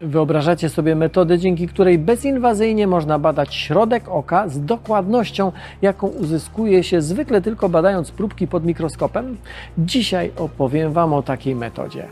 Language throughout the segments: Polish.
Wyobrażacie sobie metodę, dzięki której bezinwazyjnie można badać środek oka z dokładnością, jaką uzyskuje się zwykle tylko badając próbki pod mikroskopem? Dzisiaj opowiem Wam o takiej metodzie.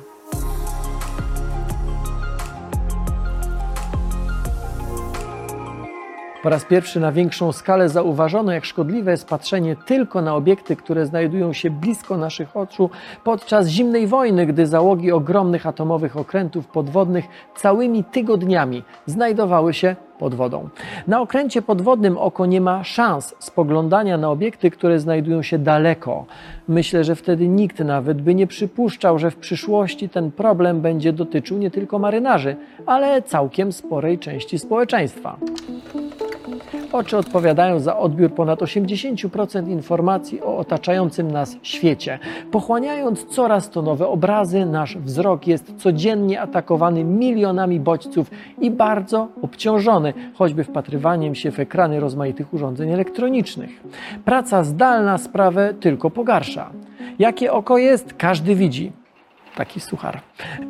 Po raz pierwszy na większą skalę zauważono, jak szkodliwe jest patrzenie tylko na obiekty, które znajdują się blisko naszych oczu podczas zimnej wojny, gdy załogi ogromnych atomowych okrętów podwodnych całymi tygodniami znajdowały się pod wodą. Na okręcie podwodnym oko nie ma szans spoglądania na obiekty, które znajdują się daleko. Myślę, że wtedy nikt nawet by nie przypuszczał, że w przyszłości ten problem będzie dotyczył nie tylko marynarzy, ale całkiem sporej części społeczeństwa. Oczy odpowiadają za odbiór ponad 80% informacji o otaczającym nas świecie. Pochłaniając coraz to nowe obrazy, nasz wzrok jest codziennie atakowany milionami bodźców i bardzo obciążony, choćby wpatrywaniem się w ekrany rozmaitych urządzeń elektronicznych. Praca zdalna sprawę tylko pogarsza. Jakie oko jest, każdy widzi taki suchar.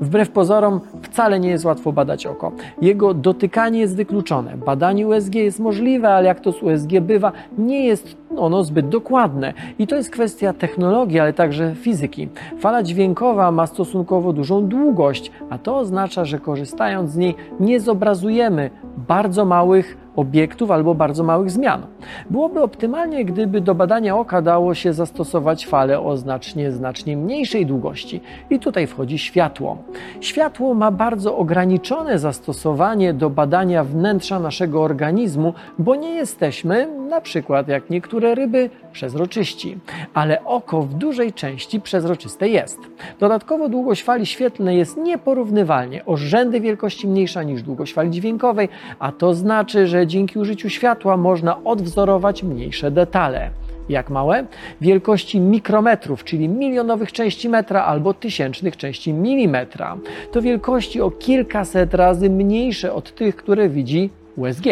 Wbrew pozorom wcale nie jest łatwo badać oko. Jego dotykanie jest wykluczone. Badanie USG jest możliwe, ale jak to z USG bywa, nie jest ono zbyt dokładne. I to jest kwestia technologii, ale także fizyki. Fala dźwiękowa ma stosunkowo dużą długość, a to oznacza, że korzystając z niej nie zobrazujemy bardzo małych obiektów albo bardzo małych zmian. Byłoby optymalnie, gdyby do badania oka dało się zastosować falę o znacznie, znacznie mniejszej długości. I tutaj wchodzi światło. Światło ma bardzo ograniczone zastosowanie do badania wnętrza naszego organizmu, bo nie jesteśmy, na przykład jak niektóre ryby, przezroczyści. Ale oko w dużej części przezroczyste jest. Dodatkowo długość fali świetlnej jest nieporównywalnie o rzędy wielkości mniejsza niż długość fali dźwiękowej, a to znaczy, że dzięki użyciu światła można odwzorować mniejsze detale. Jak małe? Wielkości mikrometrów, czyli milionowych części metra albo tysięcznych części milimetra. To wielkości o kilkaset razy mniejsze od tych, które widzi USG.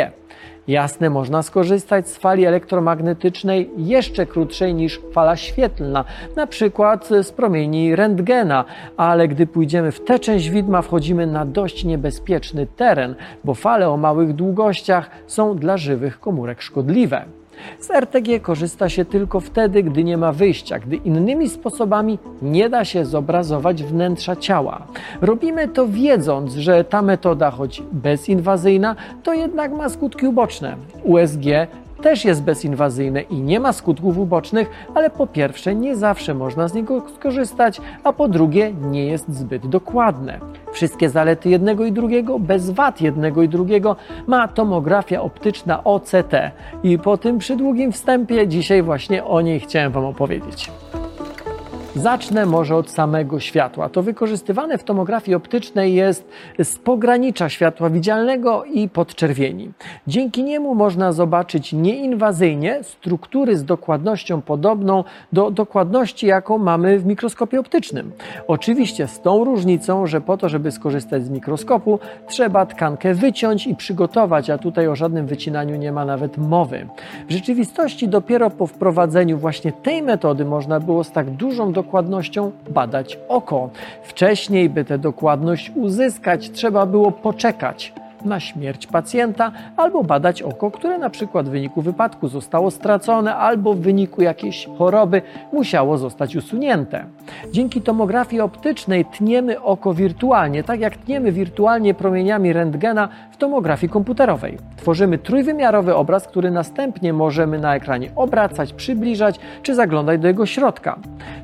Jasne, można skorzystać z fali elektromagnetycznej jeszcze krótszej niż fala świetlna, na przykład z promieni rentgena, ale gdy pójdziemy w tę część widma, wchodzimy na dość niebezpieczny teren, bo fale o małych długościach są dla żywych komórek szkodliwe. Z RTG korzysta się tylko wtedy, gdy nie ma wyjścia, gdy innymi sposobami nie da się zobrazować wnętrza ciała. Robimy to wiedząc, że ta metoda, choć bezinwazyjna, to jednak ma skutki uboczne. USG też jest bezinwazyjne i nie ma skutków ubocznych, ale po pierwsze nie zawsze można z niego skorzystać, a po drugie nie jest zbyt dokładne. Wszystkie zalety jednego i drugiego, bez wad jednego i drugiego ma tomografia optyczna OCT. I po tym przydługim wstępie dzisiaj właśnie o niej chciałem Wam opowiedzieć. Zacznę może od samego światła. To wykorzystywane w tomografii optycznej jest z pogranicza światła widzialnego i podczerwieni. Dzięki niemu można zobaczyć nieinwazyjnie struktury z dokładnością podobną do dokładności, jaką mamy w mikroskopie optycznym. Oczywiście z tą różnicą, że po to, żeby skorzystać z mikroskopu, trzeba tkankę wyciąć i przygotować, a tutaj o żadnym wycinaniu nie ma nawet mowy. W rzeczywistości dopiero po wprowadzeniu właśnie tej metody można było z tak dużą dokładnością dokładnością badać oko. Wcześniej, by tę dokładność uzyskać, trzeba było poczekać na śmierć pacjenta albo badać oko, które na przykład w wyniku wypadku zostało stracone albo w wyniku jakiejś choroby musiało zostać usunięte. Dzięki tomografii optycznej tniemy oko wirtualnie, tak jak tniemy wirtualnie promieniami rentgena w tomografii komputerowej. Tworzymy trójwymiarowy obraz, który następnie możemy na ekranie obracać, przybliżać czy zaglądać do jego środka.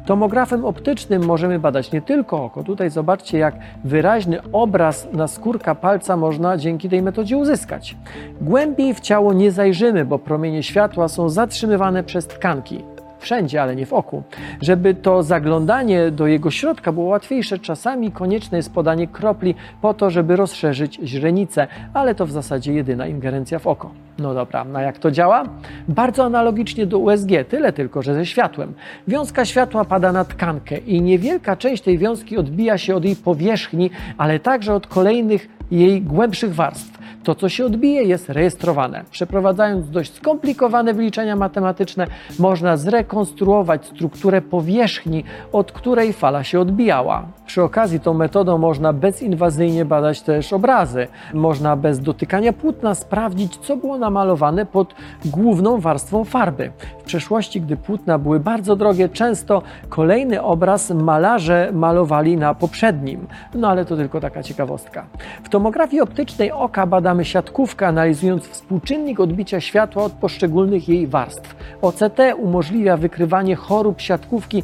Tomografem optycznym możemy badać nie tylko oko. Tutaj zobaczcie, jak wyraźny obraz na skórka palca można dzięki tej metodzie uzyskać. Głębiej w ciało nie zajrzymy, bo promienie światła są zatrzymywane przez tkanki wszędzie, ale nie w oku. Żeby to zaglądanie do jego środka było łatwiejsze, czasami konieczne jest podanie kropli po to, żeby rozszerzyć źrenicę, ale to w zasadzie jedyna ingerencja w oko. No dobra, a jak to działa? Bardzo analogicznie do USG, tyle tylko, że ze światłem. Wiązka światła pada na tkankę i niewielka część tej wiązki odbija się od jej powierzchni, ale także od kolejnych jej głębszych warstw. To, co się odbije, jest rejestrowane. Przeprowadzając dość skomplikowane wyliczenia matematyczne, można zrekonstruować strukturę powierzchni, od której fala się odbijała. Przy okazji tą metodą można bezinwazyjnie badać też obrazy. Można bez dotykania płótna sprawdzić, co było namalowane pod główną warstwą farby. W przeszłości, gdy płótna były bardzo drogie, często kolejny obraz malarze malowali na poprzednim. No ale to tylko taka ciekawostka. W tomografii optycznej oka badamy siatkówkę, analizując współczynnik odbicia światła od poszczególnych jej warstw. OCT umożliwia wykrywanie chorób siatkówki,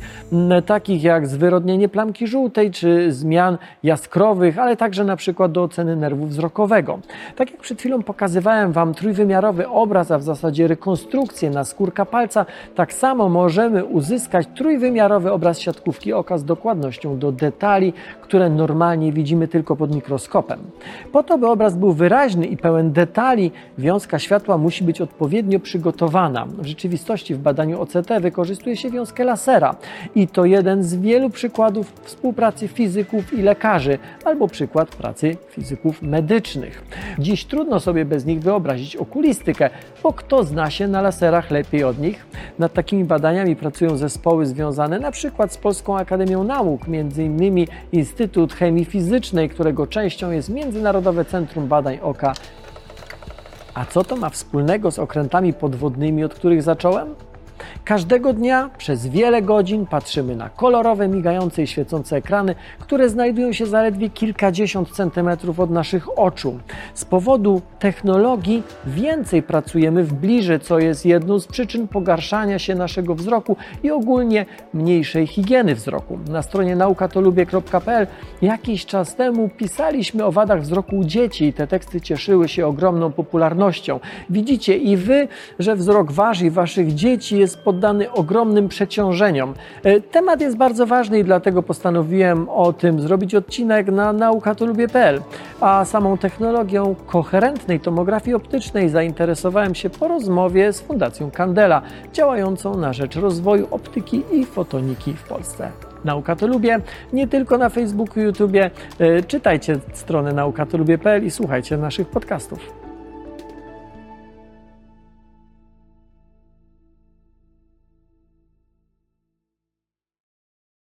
takich jak zwyrodnienie plamki żółtej czy zmian jaskrowych, ale także na przykład do oceny nerwu wzrokowego. Tak jak przed chwilą pokazywałem Wam trójwymiarowy obraz, a w zasadzie rekonstrukcję na skórka palca, tak samo możemy uzyskać trójwymiarowy obraz siatkówki oka z dokładnością do detali, które normalnie widzimy tylko pod mikroskopem. Po to, by obraz był wyraźny i pełen detali, wiązka światła musi być odpowiednio przygotowana. W rzeczywistości w badaniu OCT wykorzystuje się wiązkę lasera i to jeden z wielu przykładów współpracy fizyków i lekarzy, albo przykład pracy fizyków medycznych. Dziś trudno sobie bez nich wyobrazić okulistykę, bo kto zna się na laserach lepiej od nich? Nad takimi badaniami pracują zespoły związane przykład z Polską Akademią Nauk, m.in. Instytut Chemii Fizycznej, którego częścią jest Międzynarodowe Centrum Badań Oka. A co to ma wspólnego z okrętami podwodnymi, od których zacząłem? Każdego dnia przez wiele godzin patrzymy na kolorowe, migające i świecące ekrany, które znajdują się zaledwie kilkadziesiąt centymetrów od naszych oczu. Z powodu technologii więcej pracujemy w bliży, co jest jedną z przyczyn pogarszania się naszego wzroku i ogólnie mniejszej higieny wzroku. Na stronie naukatolubie.pl jakiś czas temu pisaliśmy o wadach wzroku u dzieci i te teksty cieszyły się ogromną popularnością. Widzicie i wy, że wzrok wasz i waszych dzieci jest poddany ogromnym przeciążeniom. E, temat jest bardzo ważny i dlatego postanowiłem o tym zrobić odcinek na naukatolubie.pl. A samą technologią koherentnej tomografii optycznej zainteresowałem się po rozmowie z Fundacją Candela, działającą na rzecz rozwoju optyki i fotoniki w Polsce. Nauka to lubię, nie tylko na Facebooku, YouTube. E, czytajcie stronę naukatolubie.pl i słuchajcie naszych podcastów.